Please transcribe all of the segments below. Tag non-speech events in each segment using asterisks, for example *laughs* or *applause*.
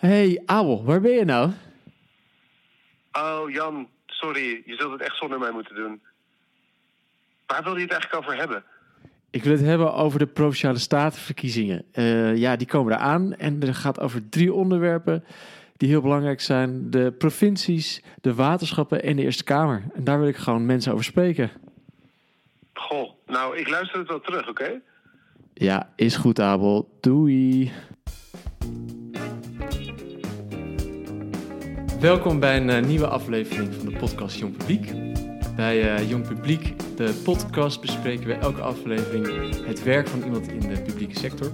Hey, Abel, waar ben je nou? Oh, Jan, sorry. Je zult het echt zonder mij moeten doen. Waar wil je het eigenlijk over hebben? Ik wil het hebben over de Provinciale Statenverkiezingen. Uh, ja, die komen eraan en er gaat over drie onderwerpen die heel belangrijk zijn. De provincies, de waterschappen en de Eerste Kamer. En daar wil ik gewoon mensen over spreken. Goh, nou, ik luister het wel terug, oké? Ja, is goed, Abel. Doei. Welkom bij een eh, nieuwe aflevering van de podcast Jong Publiek. Bij uh, Jong Publiek, de podcast, bespreken we elke aflevering het werk van iemand in de publieke sector.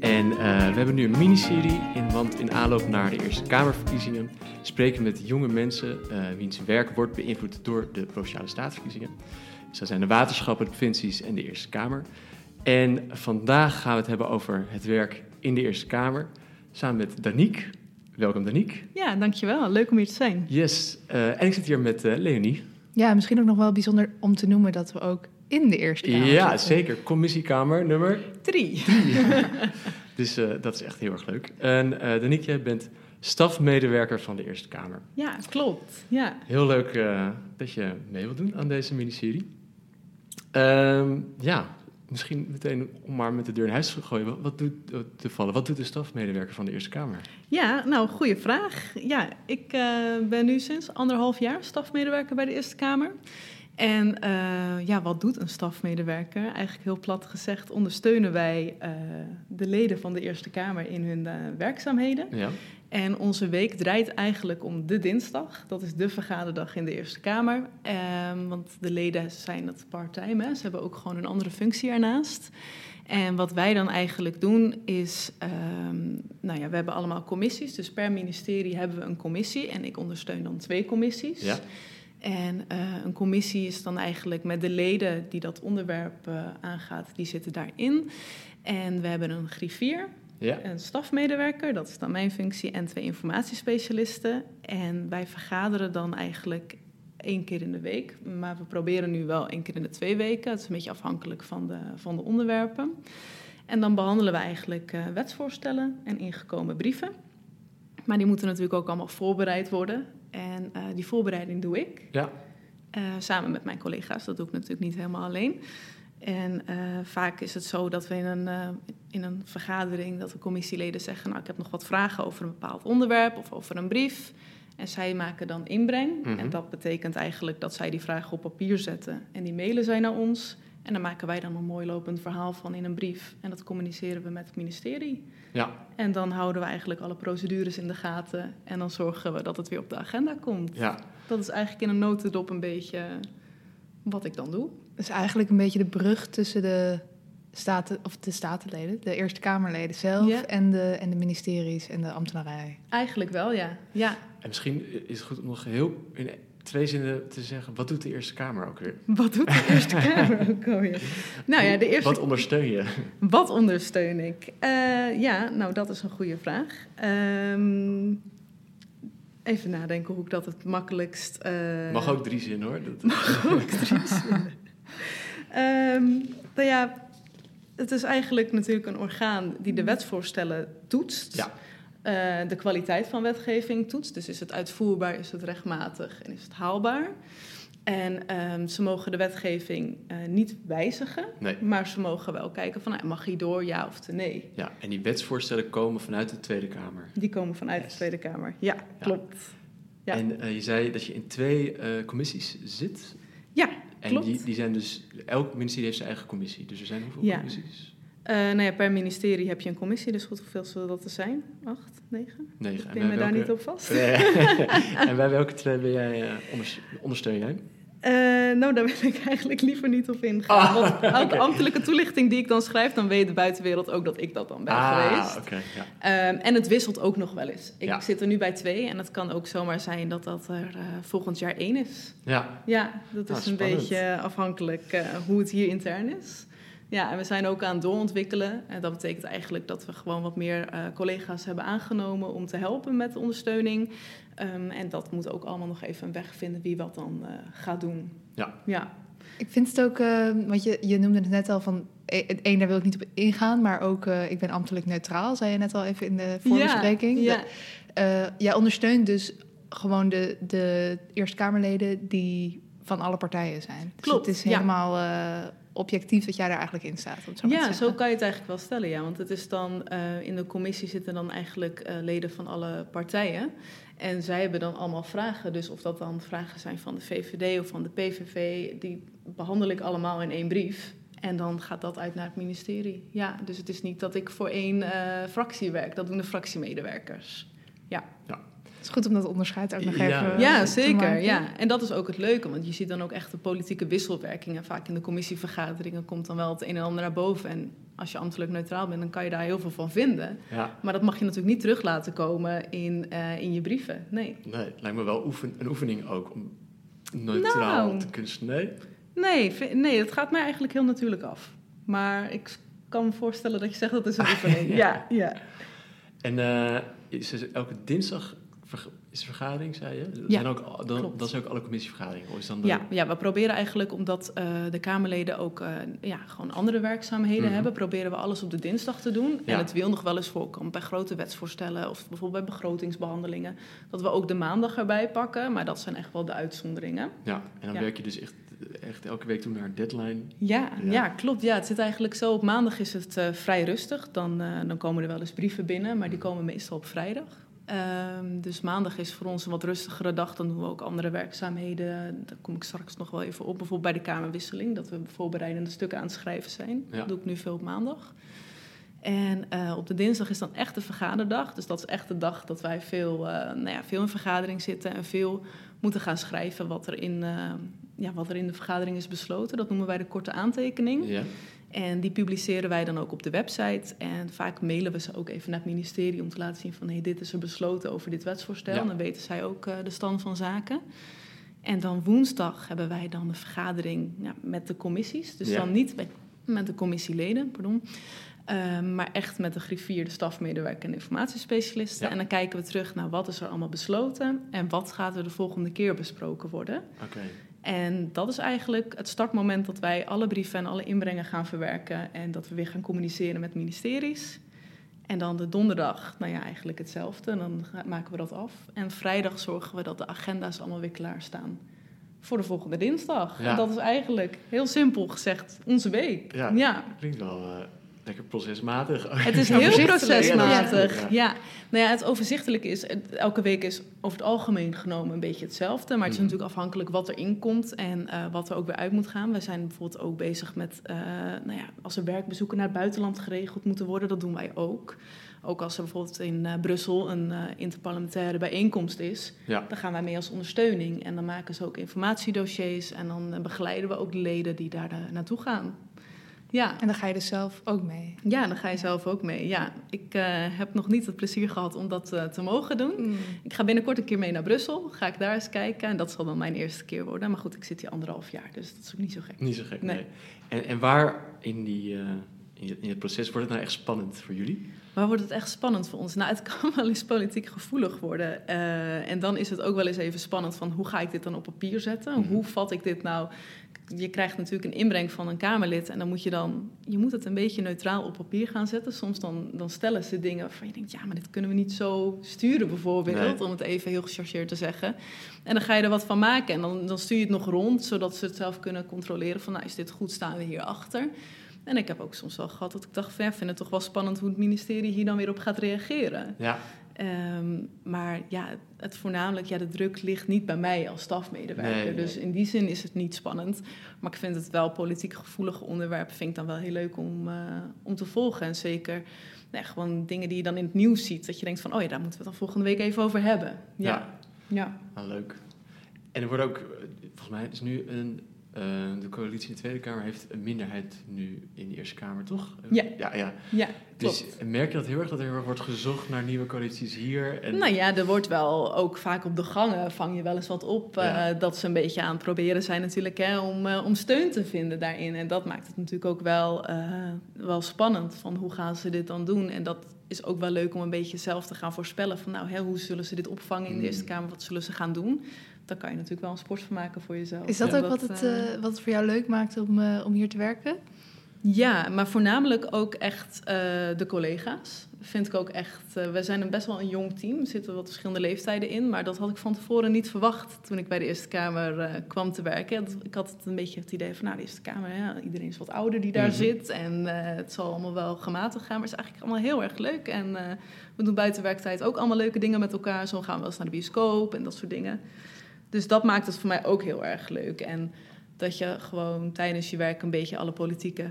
En uh, we hebben nu een miniserie, in, want in aanloop naar de Eerste Kamerverkiezingen spreken we met jonge mensen uh, wiens werk wordt beïnvloed door de Provinciale Staatsverkiezingen. Dus zijn de waterschappen, de provincies en de Eerste Kamer. En vandaag gaan we het hebben over het werk in de Eerste Kamer, samen met Danique. Welkom Danique. Ja, dankjewel. Leuk om hier te zijn. Yes. Uh, en ik zit hier met uh, Leonie. Ja, misschien ook nog wel bijzonder om te noemen dat we ook in de Eerste Kamer Ja, zitten. zeker. Commissiekamer nummer drie. *laughs* dus uh, dat is echt heel erg leuk. En Danique, jij bent stafmedewerker van de Eerste Kamer. Ja, klopt. Ja. Heel leuk dat je mee wilt doen aan deze miniserie. Um, ja, misschien meteen om maar met de deur in huis te gooien. Wat doet, te vallen, wat doet de stafmedewerker van de Eerste Kamer? Ja, nou, goede vraag. Ja, ik uh, ben nu sinds anderhalf jaar stafmedewerker bij de Eerste Kamer. En uh, ja, wat doet een stafmedewerker? Eigenlijk heel plat gezegd ondersteunen wij uh, de leden van de Eerste Kamer in hun werkzaamheden. Ja. En onze week draait eigenlijk om de dinsdag. Dat is de vergaderdag in de Eerste Kamer. Um, want de leden zijn het part-time. Ze hebben ook gewoon een andere functie ernaast. En wat wij dan eigenlijk doen is... Um, nou ja, we hebben allemaal commissies. Dus per ministerie hebben we een commissie. En ik ondersteun dan twee commissies. Ja. En uh, een commissie is dan eigenlijk met de leden die dat onderwerp uh, aangaat... die zitten daarin. En we hebben een griffier... Ja. Een stafmedewerker, dat is dan mijn functie, en twee informatiespecialisten. En wij vergaderen dan eigenlijk één keer in de week. Maar we proberen nu wel één keer in de twee weken. Het is een beetje afhankelijk van de, van de onderwerpen. En dan behandelen we eigenlijk uh, wetsvoorstellen en ingekomen brieven. Maar die moeten natuurlijk ook allemaal voorbereid worden. En uh, die voorbereiding doe ik. Ja. Uh, samen met mijn collega's. Dat doe ik natuurlijk niet helemaal alleen. En uh, vaak is het zo dat we in een, uh, in een vergadering, dat de commissieleden zeggen, nou ik heb nog wat vragen over een bepaald onderwerp of over een brief. En zij maken dan inbreng. Mhm. En dat betekent eigenlijk dat zij die vragen op papier zetten. En die mailen zij naar ons. En daar maken wij dan een mooi lopend verhaal van in een brief. En dat communiceren we met het ministerie. Ja. En dan houden we eigenlijk alle procedures in de gaten. En dan zorgen we dat het weer op de agenda komt. Ja. Dat is eigenlijk in een notendop een beetje wat ik dan doe. Dus eigenlijk een beetje de brug tussen de, staten, of de statenleden, de Eerste Kamerleden zelf Ja. en, de, en de ministeries en de ambtenarij. Eigenlijk wel, ja. ja. En misschien is het goed om nog heel in twee zinnen te zeggen... wat doet de Eerste Kamer ook weer? *laughs* Wat doet de Eerste Kamer *laughs* ook alweer? Nou ja, de eerste... Wat ondersteun je? Wat ondersteun ik? Uh, ja, nou dat is een goede vraag. Um, even nadenken hoe ik dat het makkelijkst... Uh... Mag ook drie zinnen hoor. Dat... *laughs* Mag ook drie zinnen. Um, nou ja, het is eigenlijk natuurlijk een orgaan die de wetsvoorstellen toetst. Ja. Uh, de kwaliteit van wetgeving toetst. Dus is het uitvoerbaar, is het rechtmatig en is het haalbaar? En um, ze mogen de wetgeving uh, niet wijzigen, nee. maar ze mogen wel kijken van, nou, mag hij door, ja of nee. Ja, en die wetsvoorstellen komen vanuit de Tweede Kamer. Die komen vanuit yes. de Tweede Kamer, ja, ja. klopt. Ja. En uh, je zei dat je in twee uh, commissies zit. En klopt. die, die zijn dus, elk ministerie heeft zijn eigen commissie. Dus er zijn hoeveel ja. commissies? Uh, nou ja, per ministerie heb je een commissie, dus goed, hoeveel zullen dat er zijn? Acht, negen? Negen. Ik ben me daar niet op vast. *laughs* *laughs* En bij welke twee ben jij, uh, ondersteun jij? Uh, nou, daar wil ik *laughs* eigenlijk liever niet op ingaan. Ah, Want *laughs* elke okay. ambtelijke toelichting die ik dan schrijf, dan weet de buitenwereld ook dat ik dat dan ben ah, geweest. Okay, ja. um, en het wisselt ook nog wel eens. Ik ja. zit er nu bij twee en het kan ook zomaar zijn dat dat er uh, volgend jaar één is. Ja, ja dat is ah, een spannend. beetje afhankelijk uh, hoe het hier intern is. Ja, en we zijn ook aan het doorontwikkelen. En dat betekent eigenlijk dat we gewoon wat meer uh, collega's hebben aangenomen om te helpen met de ondersteuning. Um, en dat moet ook allemaal nog even een weg vinden wie wat dan uh, gaat doen. Ja. ja. Ik vind het ook, uh, want je, je noemde het net al van e- het één, daar wil ik niet op ingaan, maar ook eh, ik ben ambtelijk neutraal, zei je net al even in de voorbespreking. Ja, eh, jij ondersteunt dus gewoon de, de Eerste Kamerleden die van alle partijen zijn. Dus Klopt, het is ja. helemaal eh, objectief dat jij daar eigenlijk in staat. Om het zo maar te Ja, zo kan je het eigenlijk wel stellen, ja. Want het is dan, eh, in de commissie zitten dan eigenlijk eh, leden van alle partijen. En zij hebben dan allemaal vragen. Dus of dat dan vragen zijn van de VVD of van de PVV, die behandel ik allemaal in één brief. En dan gaat dat uit naar het ministerie. Ja, dus het is niet dat ik voor één eh, fractie werk. Dat doen de fractiemedewerkers. Het is goed om dat onderscheid ook nog Ja. even Ja, te zeker. maken. Ja. En dat is ook het leuke, want je ziet dan ook echt de politieke wisselwerkingen. Vaak in de commissievergaderingen komt dan wel het een en ander naar boven. En als je ambtelijk neutraal bent, dan kan je daar heel veel van vinden. Ja, Maar dat mag je natuurlijk niet terug laten komen in, eh, in je brieven. Nee. nee, het lijkt me wel oefen, een oefening ook om neutraal Nou. te kunnen... Nee? Nee, nee, dat gaat mij eigenlijk heel natuurlijk af. Maar ik kan me voorstellen dat je zegt dat is een *laughs* oefening. ja, ja. En eh, is elke dinsdag is er vergadering, zei je? Ja, zijn ook, dan, klopt. dat zijn ook alle commissievergaderingen? Of is dan de- Ja, ja, we proberen eigenlijk, omdat eh, de Kamerleden ook eh, ja, gewoon andere werkzaamheden Mhm. hebben, proberen we alles op de dinsdag te doen. Ja. En het wil nog wel eens voorkomen bij grote wetsvoorstellen of bijvoorbeeld bij begrotingsbehandelingen, dat we ook de maandag erbij pakken, maar dat zijn echt wel de uitzonderingen. Ja, en dan Ja. werk je dus echt, echt elke week toe naar een deadline. Ja, Ja. ja. klopt. Ja, het zit eigenlijk zo. Op maandag is het eh, vrij rustig. Dan, dan komen er wel eens brieven binnen, maar die komen meestal op vrijdag. Ehm, dus maandag is voor ons een wat rustigere dag. Dan doen we ook andere werkzaamheden. Daar kom ik straks nog wel even op. Bijvoorbeeld bij de Kamerwisseling, dat we voorbereidende stukken aan het schrijven zijn. Ja. Dat doe ik nu veel op maandag. En eh, op de dinsdag is dan echt de vergaderdag. Dus dat is echt de dag dat wij veel, eh, nou ja, veel in vergadering zitten en veel moeten gaan schrijven wat er, in, eh, ja, wat er in de vergadering is besloten. Dat noemen wij de korte aantekening. Ja. En die publiceren wij dan ook op de website. En vaak mailen we ze ook even naar het ministerie om te laten zien van hey, dit is er besloten over dit wetsvoorstel. Ja. Dan weten zij ook eh, de stand van zaken. En dan woensdag hebben wij dan de vergadering ja, met de commissies. Dus Ja. dan niet met, met de commissieleden, pardon. Ehm, maar echt met de griffier, de stafmedewerker en de informatiespecialisten. Ja. En dan kijken we terug naar wat is er allemaal besloten en wat gaat er de volgende keer besproken worden. En dat is eigenlijk het startmoment dat wij alle brieven en alle inbrengen gaan verwerken en dat we weer gaan communiceren met ministeries. En dan de donderdag, nou ja, eigenlijk hetzelfde. En dan maken we dat af. En vrijdag zorgen we dat de agenda's allemaal weer klaarstaan voor de volgende dinsdag. Ja. En dat is eigenlijk heel simpel gezegd onze week. Ja. ja. Klinkt wel eh, lekker procesmatig. *laughs* Het is heel procesmatig. Ja. Ja, Nou ja, het overzichtelijke is, elke week is over het algemeen genomen een beetje hetzelfde. Maar het is Mhm. natuurlijk afhankelijk wat erin komt en eh, wat er ook weer uit moet gaan. We zijn bijvoorbeeld ook bezig met, eh, nou ja, als er werkbezoeken naar het buitenland geregeld moeten worden, dat doen wij ook. Ook als er bijvoorbeeld in eh, Brussel een interparlementaire bijeenkomst is, Ja. dan gaan wij mee als ondersteuning. En dan maken ze ook informatiedossiers en dan begeleiden we ook de leden die daar naartoe gaan. Ja. En dan ga je dus zelf ook mee. Ja, dan ga je zelf ook mee. Ja, ik eh, heb nog niet het plezier gehad om dat eh, te mogen doen. Ik ga binnenkort een keer mee naar Brussel. Ga ik daar eens kijken. En dat zal dan mijn eerste keer worden. Maar goed, ik zit hier anderhalf jaar, dus dat is ook niet zo gek. Niet zo gek, nee. Nee. En, en waar in, die, eh, in, het proces wordt het nou echt spannend voor jullie? Waar wordt het echt spannend voor ons? Nou, het *laughs* kan wel eens politiek gevoelig worden. Eh, en dan is het ook wel eens even spannend van hoe ga ik dit dan op papier zetten? Mhm. Hoe vat ik dit nou? Je krijgt natuurlijk een inbreng van een Kamerlid en dan moet je dan, je moet het een beetje neutraal op papier gaan zetten. Soms dan, dan stellen ze dingen waarvan je denkt, ja, maar dit kunnen we niet zo sturen bijvoorbeeld, Nee. om het even heel gechargeerd te zeggen. En dan ga je er wat van maken en dan, dan stuur je het nog rond, zodat ze het zelf kunnen controleren van, nou, is dit goed, staan we hierachter? En ik heb ook soms wel gehad dat ik dacht, van, ja, vind het toch wel spannend hoe het ministerie hier dan weer op gaat reageren. Ja, Ehm, maar ja, het voornamelijk, ja, de druk ligt niet bij mij als stafmedewerker. Nee, nee. Dus in die zin is het niet spannend. Maar ik vind het wel politiek gevoelige onderwerp, vind ik dan wel heel leuk om, eh, om te volgen. En zeker nou gewoon dingen die je dan in het nieuws ziet, dat je denkt van, oh ja, daar moeten we het dan volgende week even over hebben. Ja, Ja. ja. ah, leuk. En er wordt ook, eh, volgens mij is nu een, eh, de coalitie in de Tweede Kamer heeft een minderheid nu in de Eerste Kamer, toch? Ja. Ja, ja. ja klopt. Dus merk je dat heel erg, dat er heel erg wordt gezocht naar nieuwe coalities hier? En, Nou ja, er wordt wel ook vaak op de gangen vang je wel eens wat op. eh, Ja. dat ze een beetje aan het proberen zijn natuurlijk hè, om, eh, om steun te vinden daarin. En dat maakt het natuurlijk ook wel, eh, wel spannend van hoe gaan ze dit dan doen. En dat is ook wel leuk om een beetje zelf te gaan voorspellen van nou, hè, hoe zullen ze dit opvangen in de Mm. Eerste Kamer? Wat zullen ze gaan doen? Daar kan je natuurlijk wel een sport van maken voor jezelf. Is dat ook wat het, eh, eh, wat het voor jou leuk maakt om, eh, om hier te werken? Ja, maar voornamelijk ook echt eh, de collega's. Vind ik ook echt. Uh, we zijn een best wel een jong team. Er zitten wat verschillende leeftijden in. Maar dat had ik van tevoren niet verwacht toen ik bij de Eerste Kamer uh, kwam te werken. Ik had het een beetje het idee van, nou, de Eerste Kamer, ja, iedereen is wat ouder die daar mm -hmm. zit. En het zal allemaal wel gematigd gaan. Maar het is eigenlijk allemaal heel erg leuk. En we doen buiten werktijd ook allemaal leuke dingen met elkaar. Zo gaan we wel eens naar de bioscoop en dat soort dingen. Dus dat maakt het voor mij ook heel erg leuk. En dat je gewoon tijdens je werk een beetje alle politieke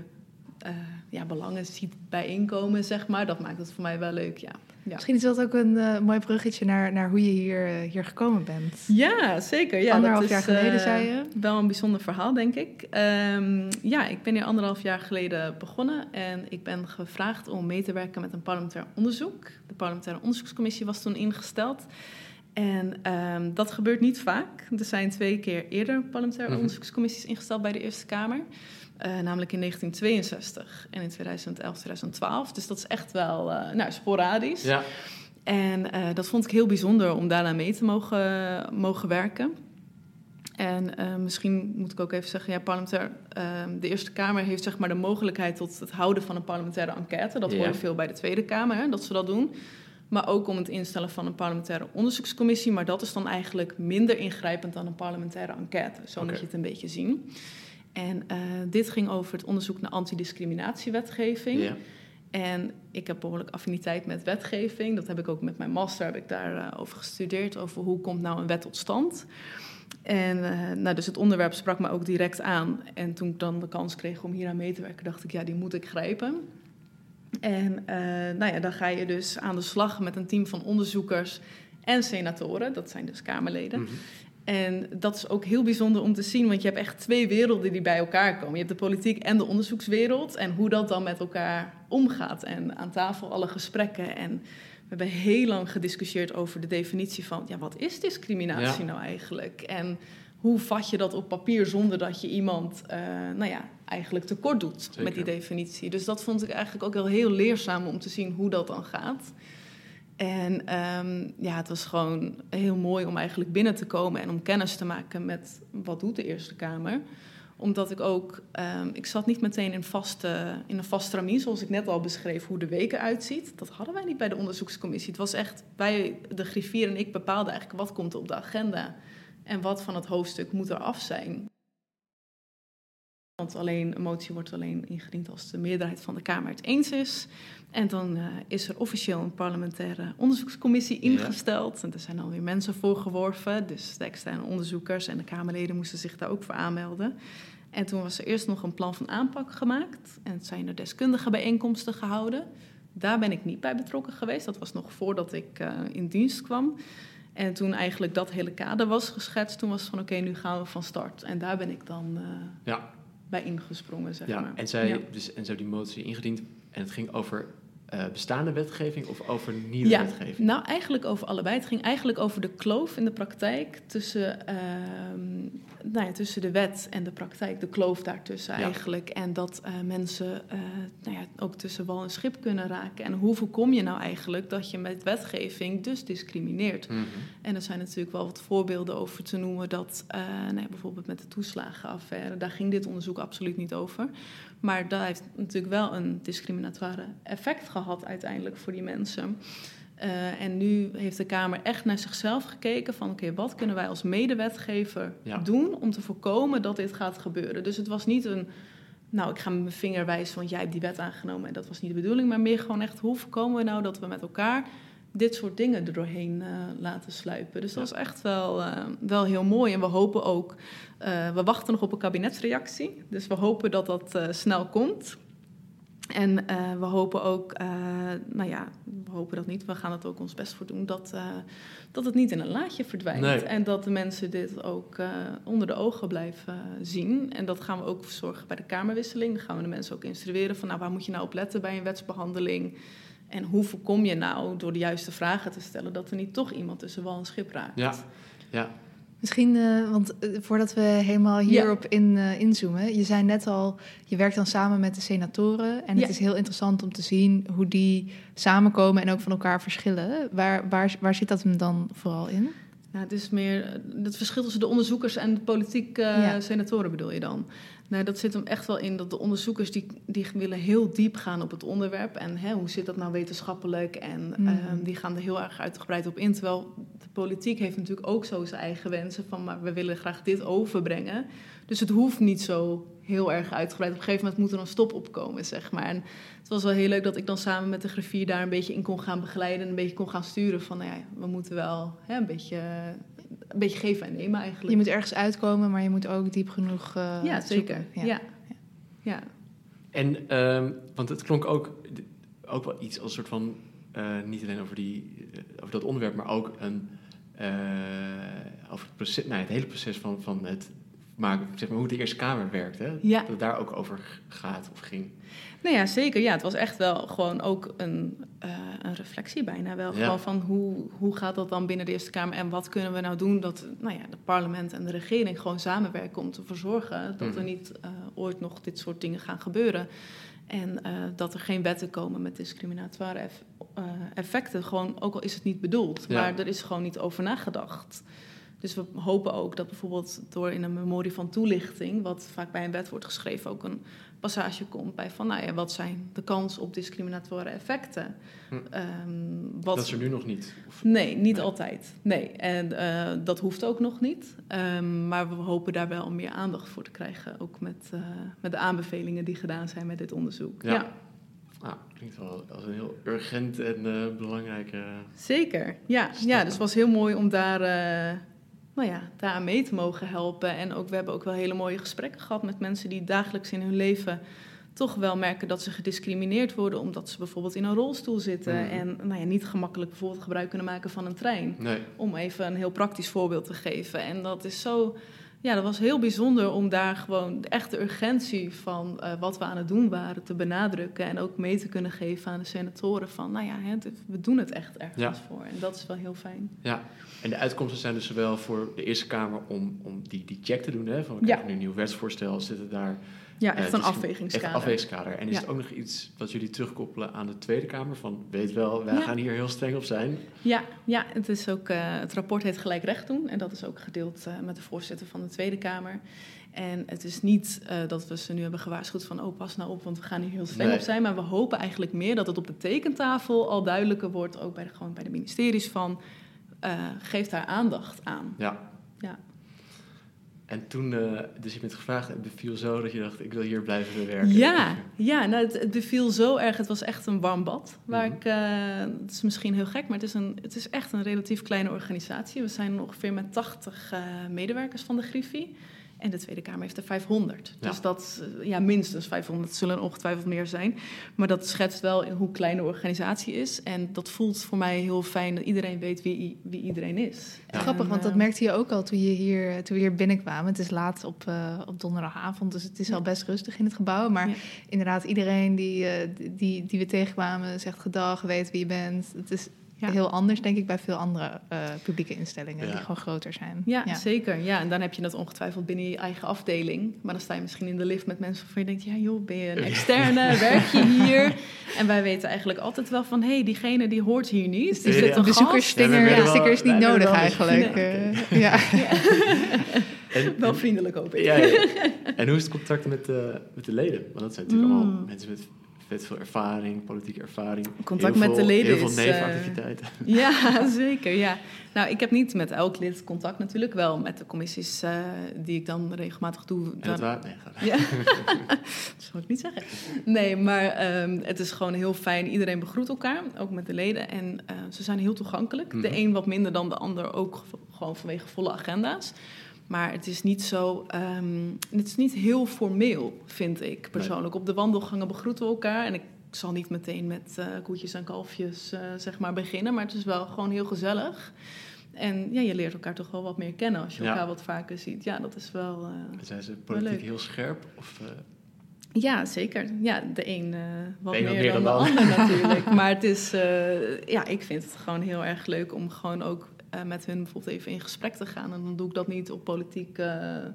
uh, ja, belangen ziet bijeenkomen, zeg maar. Dat maakt het voor mij wel leuk, ja. ja. Misschien is dat ook een uh, mooi bruggetje naar, naar hoe je hier, uh, hier gekomen bent. Ja, zeker. Ja, anderhalf dat jaar is, geleden, zei je? Wel een bijzonder verhaal, denk ik. Um, ja, ik ben hier anderhalf jaar geleden begonnen. En ik ben gevraagd om mee te werken met een parlementair onderzoek. De parlementaire onderzoekscommissie was toen ingesteld. En um, dat gebeurt niet vaak. Er zijn twee keer eerder parlementaire -hmm. onderzoekscommissies ingesteld bij de Eerste Kamer. Uh, namelijk in 1962 en in 2011, 2012. Dus dat is echt wel uh, nou, sporadisch. Ja. En uh, dat vond ik heel bijzonder om daarna mee te mogen, mogen werken. En misschien moet ik ook even zeggen, ja, parlementair, de Eerste Kamer heeft zeg maar de mogelijkheid tot het houden van een parlementaire enquête. Dat hoor je veel bij de Tweede Kamer, hè, dat ze dat doen. Maar ook om het instellen van een parlementaire onderzoekscommissie. Maar dat is dan eigenlijk minder ingrijpend dan een parlementaire enquête. Zo okay. moet je het een beetje zien. En uh, dit ging over het onderzoek naar antidiscriminatiewetgeving. Ja. En ik heb behoorlijk affiniteit met wetgeving. Dat heb ik ook met mijn master heb ik daarover uh, over gestudeerd. Over hoe komt nou een wet tot stand. En uh, nou, dus het onderwerp sprak me ook direct aan. En toen ik dan de kans kreeg om hier aan mee te werken, dacht ik, ja, die moet ik grijpen. En uh, nou ja, dan ga je dus aan de slag met een team van onderzoekers en senatoren. Dat zijn dus Kamerleden. Mhm. En dat is ook heel bijzonder om te zien, want je hebt echt twee werelden die bij elkaar komen. Je hebt de politiek en de onderzoekswereld en hoe dat dan met elkaar omgaat. En aan tafel alle gesprekken. En we hebben heel lang gediscussieerd over de definitie van, ja, wat is discriminatie Ja. nou eigenlijk? En hoe vat je dat op papier zonder dat je iemand, uh, nou ja, eigenlijk tekort doet Zeker. met die definitie. Dus dat vond ik eigenlijk ook wel heel leerzaam om te zien hoe dat dan gaat. En um, ja, het was gewoon heel mooi om eigenlijk binnen te komen en om kennis te maken met wat doet de Eerste Kamer. Omdat ik ook, um, ik zat niet meteen in, vaste, in een vast stramien, zoals ik net al beschreef, hoe de weken uitziet. Dat hadden wij niet bij de onderzoekscommissie. Het was echt, wij, de griffier en ik bepaalden eigenlijk wat komt op de agenda en wat van het hoofdstuk moet er af zijn. Want alleen, een motie wordt alleen ingediend als de meerderheid van de Kamer het eens is. En dan uh, is er officieel een parlementaire onderzoekscommissie ingesteld. Ja. En er zijn dan weer mensen voor geworven. Dus de externe onderzoekers en de Kamerleden moesten zich daar ook voor aanmelden. En toen was er eerst nog een plan van aanpak gemaakt. En het zijn er deskundige bijeenkomsten gehouden. Daar ben ik niet bij betrokken geweest. Dat was nog voordat ik uh, in dienst kwam. En toen eigenlijk dat hele kader was geschetst, toen was het van oké, okay, nu gaan we van start. En daar ben ik dan uh, ja. Bij ingesprongen, zeg ja. maar. En zij, ja. dus, en zij die motie ingediend en het ging over uh, bestaande wetgeving of over nieuwe ja, wetgeving? Nou, eigenlijk over allebei. Het ging eigenlijk over de kloof in de praktijk tussen, uh, nou ja, tussen de wet en de praktijk. De kloof daartussen ja. eigenlijk. En dat uh, mensen nou ja, ook tussen wal en schip kunnen raken. En hoe voorkom je nou eigenlijk dat je met wetgeving dus discrimineert? Mm -hmm. En er zijn natuurlijk wel wat voorbeelden over te noemen. Dat nou bijvoorbeeld met de toeslagenaffaire, daar ging dit onderzoek absoluut niet over. Maar dat heeft natuurlijk wel een discriminatoire effect gehad uiteindelijk voor die mensen. Uh, en nu heeft de Kamer echt naar zichzelf gekeken van... oké, okay, wat kunnen wij als medewetgever ja. doen om te voorkomen dat dit gaat gebeuren? Dus het was niet een... nou, ik ga met mijn vinger wijzen, want jij hebt die wet aangenomen... en dat was niet de bedoeling, maar meer gewoon echt... hoe voorkomen we nou dat we met elkaar dit soort dingen er doorheen uh, laten sluipen. Dus dat was echt wel, uh, wel heel mooi. En we hopen ook... Uh, we wachten nog op een kabinetsreactie. Dus we hopen dat dat snel komt. En we hopen ook... nou ja, we hopen dat niet. We gaan er ook ons best voor doen... dat, dat het niet in een laadje verdwijnt. Nee. En dat de mensen dit ook onder de ogen blijven zien. En dat gaan we ook zorgen bij de Kamerwisseling. Dan gaan we de mensen ook instrueren van... nou, waar moet je nou op letten bij een wetsbehandeling... En hoe voorkom je nou door de juiste vragen te stellen dat er niet toch iemand tussen wal en schip raakt? Ja, ja. Misschien, uh, want uh, voordat we helemaal hierop ja. in, uh, inzoomen, je zei net al, je werkt dan samen met de senatoren en Ja. het is heel interessant om te zien hoe die samenkomen en ook van elkaar verschillen. Waar, waar, waar zit dat hem dan vooral in? Nou, het is meer het verschil tussen de onderzoekers en de politiek Ja. senatoren bedoel je dan? Nou, dat zit hem echt wel in dat de onderzoekers die, die willen heel diep gaan op het onderwerp. En hè, hoe zit dat nou wetenschappelijk? En Mm. ehm, die gaan er heel erg uitgebreid op in. Terwijl de politiek heeft natuurlijk ook zo zijn eigen wensen van, maar we willen graag dit overbrengen. Dus het hoeft niet zo heel erg uitgebreid. Op een gegeven moment moet er een stop opkomen, zeg maar. En het was wel heel leuk dat ik dan samen met de griffier daar een beetje in kon gaan begeleiden. En een beetje kon gaan sturen van, nou ja, we moeten wel hè, een, beetje, een beetje geven en nemen eigenlijk. Je moet ergens uitkomen, maar je moet ook diep genoeg eh, ja, zeker. zoeken. Ja. Ja. En, ehm, want het klonk ook, ook wel iets als een soort van, eh, niet alleen over, die, eh, over dat onderwerp, maar ook een, eh, over het, proces, nou, het hele proces van, van het maken, zeg maar, hoe de Eerste Kamer werkt. Hè? Ja. Dat het daar ook over gaat of ging. Nou ja, zeker. Ja, het was echt wel gewoon ook een, eh, een reflectie bijna wel. Ja. Gewoon van hoe, hoe gaat dat dan binnen de Eerste Kamer en wat kunnen we nou doen dat nou ja, de parlement en de regering gewoon samenwerken om ervoor zorgen dat er Mhm. niet eh, ooit nog dit soort dingen gaan gebeuren. En eh, dat er geen wetten komen met discriminatoire eff- effecten. Gewoon, ook al is het niet bedoeld, Ja. maar er is gewoon niet over nagedacht. Dus we hopen ook dat bijvoorbeeld door in een memorie van toelichting, wat vaak bij een wet wordt geschreven, ook een passage komt bij van, nou ja, wat zijn de kansen op discriminatoire effecten? Hm. Ehm, wat, Dat is er nu nog niet. Of, Nee, niet Nee. altijd. Nee, en eh, dat hoeft ook nog niet. Ehm, maar we hopen daar wel meer aandacht voor te krijgen, ook met, eh, met de aanbevelingen die gedaan zijn met dit onderzoek. Ja. ja. nou, klinkt wel als een heel urgent en eh, belangrijke... Zeker, ja. Stappen. ja. Dus het was heel mooi om daar, nou ja, daar mee te mogen helpen. En ook, we hebben ook wel hele mooie gesprekken gehad met mensen die dagelijks in hun leven toch wel merken dat ze gediscrimineerd worden omdat ze bijvoorbeeld in een rolstoel zitten Mhm. en nou ja, niet gemakkelijk bijvoorbeeld gebruik kunnen maken van een trein. Nee, Om even een heel praktisch voorbeeld te geven. En dat is zo, ja, dat was heel bijzonder om daar gewoon echt de urgentie van eh, wat we aan het doen waren te benadrukken. En ook mee te kunnen geven aan de senatoren van, nou ja, we doen het echt ergens Ja. voor. En dat is wel heel fijn. ja. En de uitkomsten zijn dus zowel voor de Eerste Kamer om, om die, die check te doen. Hè, van we Ja. krijgen nu een nieuw wetsvoorstel, zitten daar... Ja, eh, echt een afwegingskader. Echt afwegingskader. En is Ja. het ook nog iets wat jullie terugkoppelen aan de Tweede Kamer? Van, weet wel, wij Ja. gaan hier heel streng op zijn. Ja, ja het, is ook, eh, het rapport heet Gelijk Recht doen. En dat is ook gedeeld eh, met de voorzitter van de Tweede Kamer. En het is niet dat we ze nu hebben gewaarschuwd van... oh, pas nou op, want we gaan hier heel streng Nee. op zijn. Maar we hopen eigenlijk meer dat het op de tekentafel al duidelijker wordt... ook bij de, gewoon bij de ministeries van... geef daar aandacht aan. Ja. Ja. En toen, eh, dus je bent gevraagd, het beviel zo dat je dacht, ik wil hier blijven werken. Ja, ja nou, het, het beviel zo erg. Het was echt een warm bad. Waar Mhm. ik, eh, het is misschien heel gek, maar het is, een, het is echt een relatief kleine organisatie. We zijn ongeveer met 80 eh, medewerkers van de Griffie. En de Tweede Kamer heeft er 500. Ja. Dus dat, eh, ja, minstens 500. Het zullen er ongetwijfeld meer zijn. Maar dat schetst wel in hoe klein de organisatie is. En dat voelt voor mij heel fijn dat iedereen weet wie, wie iedereen is. Ja. Grappig, want dat eh, merkte je ook al toen, je hier, toen we hier binnenkwamen. Het is laat op, eh, op donderdagavond, dus het is Ja. al best rustig in het gebouw. Maar Ja. inderdaad, iedereen die, eh, die, die we tegenkwamen zegt gedag, weet wie je bent. Het is Ja. heel anders, denk ik, bij veel andere eh, publieke instellingen Ja. die gewoon groter zijn. Ja, zeker. Ja, en dan heb je dat ongetwijfeld binnen je eigen afdeling. Maar dan sta je misschien in de lift met mensen waarvan je denkt... ja joh, ben je een externe? Werk je *laughs* hier? En wij weten eigenlijk altijd wel van... hé, hey, diegene die hoort hier niet. Die zit ja. een Bezoekerssticker sticker is niet nodig eigenlijk. Nee. eh, *laughs* ja. En, Wel vriendelijk hoop ik. ja, ja. *laughs* En hoe is het contact met, de met de leden? Want dat zijn natuurlijk Mm. allemaal mensen met vet veel ervaring, politieke ervaring. Contact heel met de leden Heel veel nevenactiviteiten. *laughs* Ja, zeker. Ja. Nou, ik heb niet met elk lid contact natuurlijk. Wel met de commissies eh, die ik dan regelmatig doe. En *laughs* dat waar? Nee, Ja, dat zal ik niet zeggen. Nee, maar ehm, het is gewoon heel fijn. Iedereen begroet elkaar, ook met de leden. En eh, ze zijn heel toegankelijk. De Mhm. een wat minder dan de ander, ook gewoon vanwege volle agenda's. Maar het is niet zo, ehm, het is niet heel formeel, vind ik persoonlijk. Op de wandelgangen begroeten we elkaar. En ik zal niet meteen met eh, koetjes en kalfjes eh, zeg maar beginnen. Maar het is wel gewoon heel gezellig. En ja, je leert elkaar toch wel wat meer kennen als je Ja. elkaar wat vaker ziet. Ja, dat is wel... eh, zijn ze politiek heel scherp? Of, ja, zeker. Ja, de een eh, wat De meer, dan, de de ander natuurlijk. *laughs* Maar het is, ja, ik vind het gewoon heel erg leuk om gewoon ook eh, met hun bijvoorbeeld even in gesprek te gaan. En dan doe ik dat niet op politieke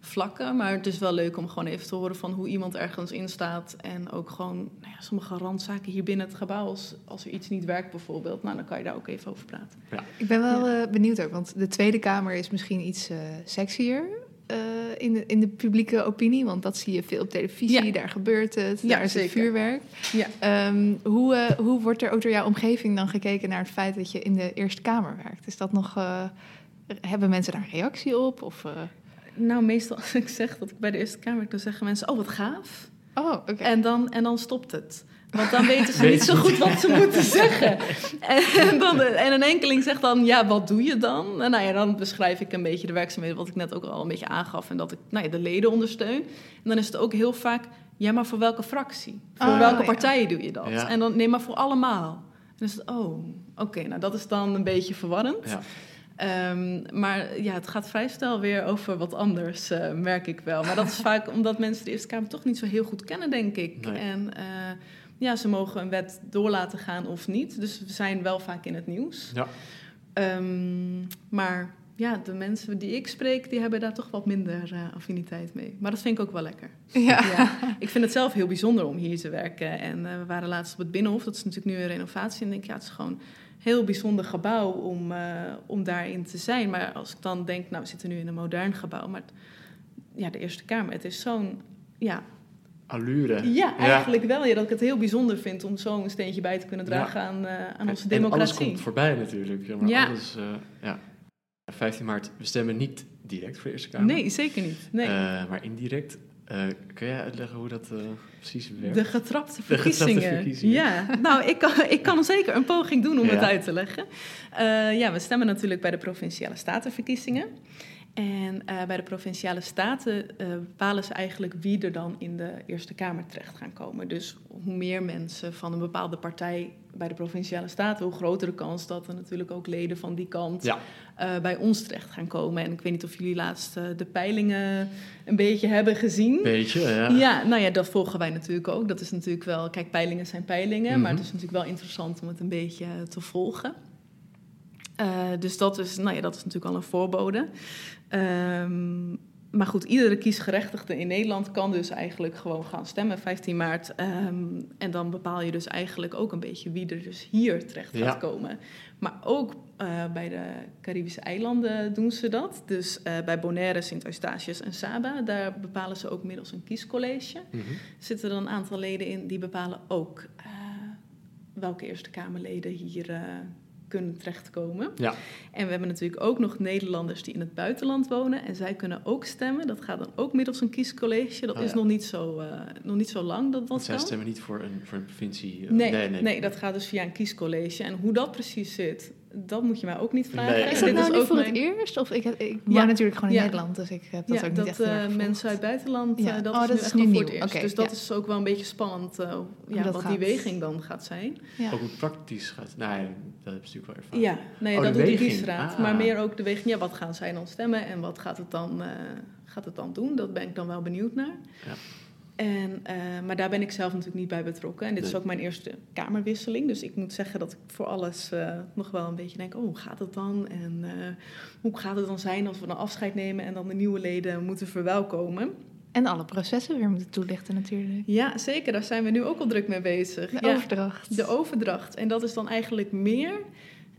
vlakken. Maar het is wel leuk om gewoon even te horen van hoe iemand ergens in staat. En ook gewoon nou ja, sommige randzaken hier binnen het gebouw. Als, als er iets niet werkt bijvoorbeeld, nou, dan kan je daar ook even over praten. Ik ben wel eh, benieuwd ook, want de Tweede Kamer is misschien iets eh sexier. Eh, in, de, in de publieke opinie? Want dat zie je veel op televisie, Ja. daar gebeurt het, Ja, daar is het vuurwerk. Ja. Ehm, hoe, eh, hoe wordt er ook door jouw omgeving dan gekeken naar het feit dat je in de Eerste Kamer werkt? Is dat nog, eh, hebben mensen daar een reactie op? Of, Nou, meestal *laughs* als ik zeg dat ik bij de Eerste Kamer werk, dan zeggen mensen, oh wat gaaf. Oh, oké. En, dan, en dan stopt het. Want dan weten ze niet zo goed wat ze moeten zeggen. En, dan, en een enkeling zegt dan, ja, wat doe je dan? En nou ja, dan beschrijf ik een beetje de werkzaamheden... wat ik net ook al een beetje aangaf... en dat ik nou ja, de leden ondersteun. En dan is het ook heel vaak, ja, maar voor welke fractie? Voor Oh, welke ja. partijen doe je dat? Ja. En dan, nee, maar voor allemaal. En dan is het, oh, oké, nou dat is dan een beetje verwarrend. Ja. Ehm, maar ja, het gaat vrij snel weer over wat anders, eh, merk ik wel. Maar dat is vaak omdat mensen de Eerste Kamer toch niet zo heel goed kennen, denk ik. Nee. En eh, ja, ze mogen een wet door laten gaan of niet. Dus we zijn wel vaak in het nieuws. Ja. Ehm, maar ja, de mensen die ik spreek, die hebben daar toch wat minder eh, affiniteit mee. Maar dat vind ik ook wel lekker. ja. *laughs* Ja, ik vind het zelf heel bijzonder om hier te werken. En eh, we waren laatst op het Binnenhof, dat is natuurlijk nu een renovatie. En ik denk, ja, het is gewoon een heel bijzonder gebouw om, eh, om daarin te zijn. Maar als ik dan denk, nou, we zitten nu in een modern gebouw. Maar ja, de Eerste Kamer, het is zo'n... Ja, Allure. ja, eigenlijk wel. Ja, dat ik het heel bijzonder vind om zo een steentje bij te kunnen dragen aan, eh, aan onze En democratie. alles komt voorbij natuurlijk. Ja, maar Ja. alles, eh, ja. 15 maart, we stemmen niet direct voor de Eerste Kamer. Nee, zeker niet. Nee. Eh, maar indirect. Kun jij uitleggen hoe dat precies werkt? De getrapte De getrapte verkiezingen. verkiezingen. Ja, nou, ik kan, ik kan zeker een poging doen om het uit te leggen. Ja, we stemmen natuurlijk bij de provinciale statenverkiezingen. En eh, bij de provinciale staten eh, bepalen ze eigenlijk wie er dan in de Eerste Kamer terecht gaan komen. Dus hoe meer mensen van een bepaalde partij bij de provinciale staten, hoe grotere kans dat er natuurlijk ook leden van die kant Ja. eh, bij ons terecht gaan komen. En ik weet niet of jullie laatst de peilingen een beetje hebben gezien. Beetje, ja. Ja, nou ja, dat volgen wij natuurlijk ook. Dat is natuurlijk wel, kijk, peilingen zijn peilingen, maar Mhm. het is natuurlijk wel interessant om het een beetje te volgen. Eh, dus dat is, nou ja, dat is natuurlijk al een voorbode. Ehm, maar goed, iedere kiesgerechtigde in Nederland kan dus eigenlijk gewoon gaan stemmen 15 maart. Ehm, en dan bepaal je dus eigenlijk ook een beetje wie er dus hier terecht gaat Ja. komen. Maar ook eh, bij de Caribische eilanden doen ze dat. Dus eh, bij Bonaire, Sint-Eustatius en Saba, daar bepalen ze ook middels een kiescollege. Mhm. Zitten er een aantal leden in die bepalen ook welke Eerste Kamerleden hier kunnen terechtkomen. Ja. En we hebben natuurlijk ook nog Nederlanders die in het buitenland wonen. En zij kunnen ook stemmen. Dat gaat dan ook middels een kiescollege. Dat Oh, is ja. nog, niet zo, eh, nog niet zo lang dat Want dat zij kan. stemmen niet voor een, voor een provincie. eh, Nee, nee, dat gaat dus via een kiescollege. En hoe dat precies zit, dat moet je mij ook niet vragen. Nee. En Is Dit dat nou voor mijn- het eerst? Of ik, heb- ik Ja. woon natuurlijk gewoon in Ja. Nederland, dus ik heb dat ja, ook niet dat echt eh, gevolgd. mensen uit het buitenland, Ja. eh, dat Oh, is dat nu is echt nu wel voor nieuw. het eerst. Dus dat ja. is ook wel een beetje spannend, eh, ja, dat wat gaat. die weging dan gaat zijn. Ja. Ook hoe praktisch gaat. Nou, ja, dat heb je natuurlijk wel ervaren. Ja, nee, Oh, dat de doet de weging. kiesraad. Ah. Maar meer ook de weging, ja, wat gaan zij dan stemmen en wat gaat het dan, eh, gaat het dan doen? Dat ben ik dan wel benieuwd naar. En, eh, maar daar ben ik zelf natuurlijk niet bij betrokken. En dit is ook mijn eerste kamerwisseling. Dus ik moet zeggen dat ik voor alles eh, nog wel een beetje denk... oh, hoe gaat het dan? En eh, hoe gaat het dan zijn als we dan afscheid nemen... en dan de nieuwe leden moeten verwelkomen? En alle processen weer moeten toelichten natuurlijk. Ja, zeker. Daar zijn we nu ook al druk mee bezig. De ja. overdracht. De overdracht. En dat is dan eigenlijk meer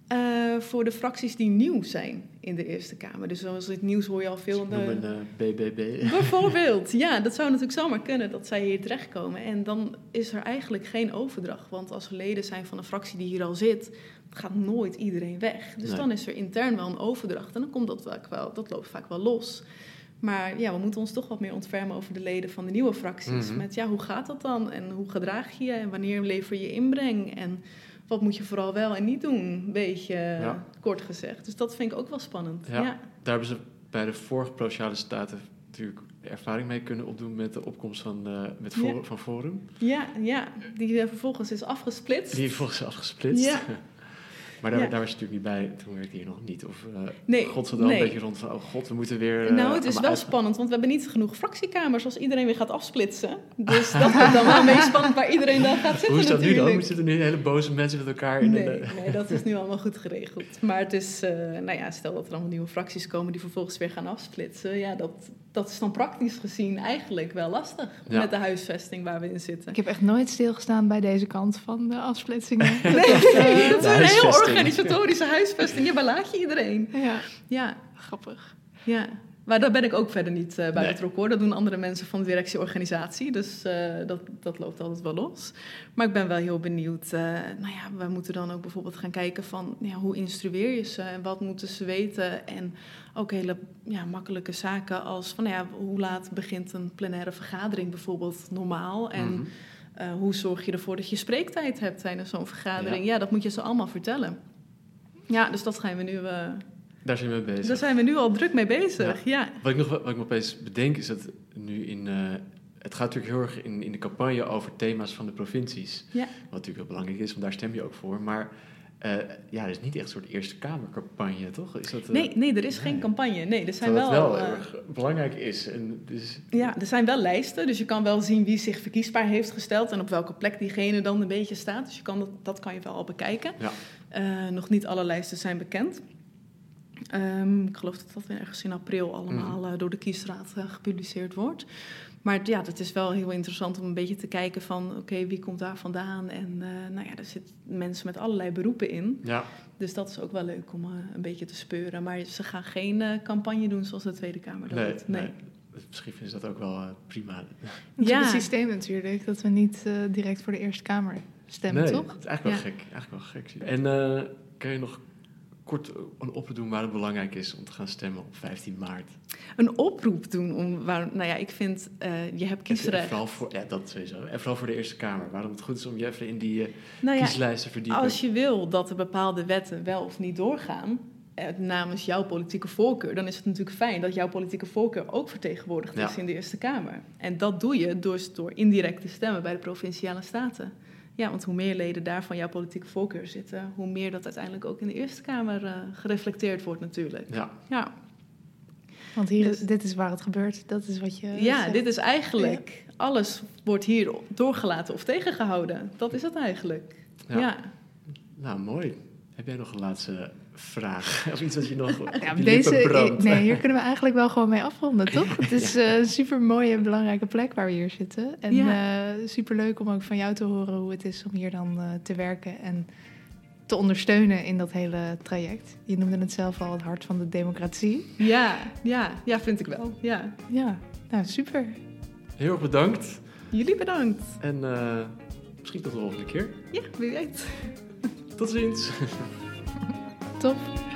eh, voor de fracties die nieuw zijn in de Eerste Kamer. Dus zoals het nieuws hoor je al veel... Dus in ik de- noem een eh, BBB. Bijvoorbeeld, ja, dat zou natuurlijk zomaar kunnen dat zij hier terechtkomen. En dan is er eigenlijk geen overdracht. Want als er leden zijn van een fractie die hier al zit, gaat nooit iedereen weg. Dus Nee. dan is er intern wel een overdracht. En dan komt dat vaak wel, dat loopt vaak wel los. Maar ja, we moeten ons toch wat meer ontfermen over de leden van de nieuwe fracties. Mhm. Met ja, hoe gaat dat dan? En hoe gedraag je je? En wanneer lever je inbreng? En wat moet je vooral wel en niet doen? Een beetje Ja. kort gezegd. Dus dat vind ik ook wel spannend. Ja. ja. Daar hebben ze bij de vorige Provinciale Staten natuurlijk ervaring mee kunnen opdoen met de opkomst van, eh, met Ja. Forum, van Forum. Ja, ja, die eh, vervolgens is afgesplitst. Die volgens afgesplitst. Ja. *laughs* maar daar, Ja. daar was je natuurlijk niet bij. Toen werkte je nog niet. Of eh Nee, een beetje rond van, oh god, we moeten weer... eh, nou, het is wel uit- spannend, want we hebben niet genoeg fractiekamers als iedereen weer gaat afsplitsen. Dus dat wordt dan wel beetje spannend waar iedereen dan gaat zitten Hoe is dat nu dan? natuurlijk. Zitten nu hele boze mensen met elkaar in Nee, de... nee, dat is nu allemaal goed geregeld. Maar het is, eh, nou ja, stel dat er allemaal nieuwe fracties komen die vervolgens weer gaan afsplitsen. Ja, dat, dat is dan praktisch gezien eigenlijk wel lastig Ja. met de huisvesting waar we in zitten. Ik heb echt nooit stilgestaan bij deze kant van de afsplitsingen. Nee, het is *laughs* heel. Organisatorische huisvesting. Ja, waar laat je iedereen? ja, Ja, grappig. ja. Maar daar ben ik ook verder niet eh, bij Nee. betrokken hoor. Dat doen andere mensen van de directieorganisatie. Dus eh, dat, dat loopt altijd wel los. Maar ik ben wel heel benieuwd. eh, nou ja, we moeten dan ook bijvoorbeeld gaan kijken van ja, hoe instrueer je ze en wat moeten ze weten. En ook hele ja, makkelijke zaken als van nou ja, hoe laat begint een plenaire vergadering bijvoorbeeld normaal. En Mhm. Eh, hoe zorg je ervoor dat je spreektijd hebt tijdens zo'n vergadering. Ja. Ja. dat moet je ze allemaal vertellen. Ja, dus dat gaan we nu. eh, Daar zijn we mee bezig. daar zijn we nu al druk mee bezig. Ja. Wat ik nog wat ik me opeens bedenk is dat nu in. eh, het gaat natuurlijk heel erg in, in de campagne over thema's van de provincies. Ja. Wat natuurlijk heel belangrijk is, want daar stem je ook voor. Maar eh, ja, er is niet echt een soort Eerste Kamercampagne, toch? Is dat, eh, Nee, nee, er is geen nee. campagne. Nee, er zijn Terwijl wel, het wel eh, erg belangrijk is. En dus, ja, er zijn wel lijsten, dus je kan wel zien wie zich verkiesbaar heeft gesteld en op welke plek diegene dan een beetje staat. Dus je kan dat, dat kan je wel al bekijken. Ja. Nog niet alle lijsten zijn bekend. Ehm, ik geloof dat dat ergens in april allemaal Mhm. door de kiesraad gepubliceerd wordt. Maar ja, het is wel heel interessant om een beetje te kijken van... oké, wie komt daar vandaan? En eh, nou ja, er zitten mensen met allerlei beroepen in. ja, Dus dat is ook wel leuk om eh, een beetje te speuren. Maar ze gaan geen eh, campagne doen zoals de Tweede Kamer dat nee, doet. nee. Misschien vinden ze dat ook wel prima. *laughs* Dat is Ja. het systeem natuurlijk, dat we niet eh, direct voor de Eerste Kamer stemmen, nee, toch? dat is eigenlijk wel gek. Eigenlijk wel gek. En eh, kan je nog kort een oproep doen waar het belangrijk is om te gaan stemmen op 15 maart? Een oproep doen om... Waar, nou ja, ik vind, eh, je hebt En kiesrecht. vooral voor, ja, dat sowieso. En vooral voor de Eerste Kamer. Waarom het goed is om je even in die eh, Nou ja, kieslijsten te verdiepen. Als je wil dat er bepaalde wetten wel of niet doorgaan eh, namens jouw politieke voorkeur, dan is het natuurlijk fijn dat jouw politieke voorkeur ook vertegenwoordigd Ja. is in de Eerste Kamer. En dat doe je door, door indirect te stemmen bij de provinciale staten. Ja, want hoe meer leden daar van jouw politieke voorkeur zitten, hoe meer dat uiteindelijk ook in de Eerste Kamer eh, gereflecteerd wordt natuurlijk. Ja, Ja, Want hier, Dus- dit is waar het gebeurt, dat is wat je ja zegt. dit is eigenlijk, alles wordt hier doorgelaten of tegengehouden. Dat is het eigenlijk. Ja. ja. nou mooi. Heb jij nog een laatste vraag? *laughs* Of iets wat je nog op Ja, je deze, nee, hier kunnen we eigenlijk wel gewoon mee afronden, toch? Het is eh, een super mooie en belangrijke plek waar we hier zitten. En Ja. super leuk om ook van jou te horen hoe het is om hier dan eh, te werken en te ondersteunen in dat hele traject. Je noemde het zelf al het hart van de democratie. Ja, ja, ja, vind ik wel. Ja. Ja, nou super. Heel erg bedankt. Jullie bedankt. En eh, misschien tot de volgende keer. Ja, wie weet. Tot ziens. *laughs* Top.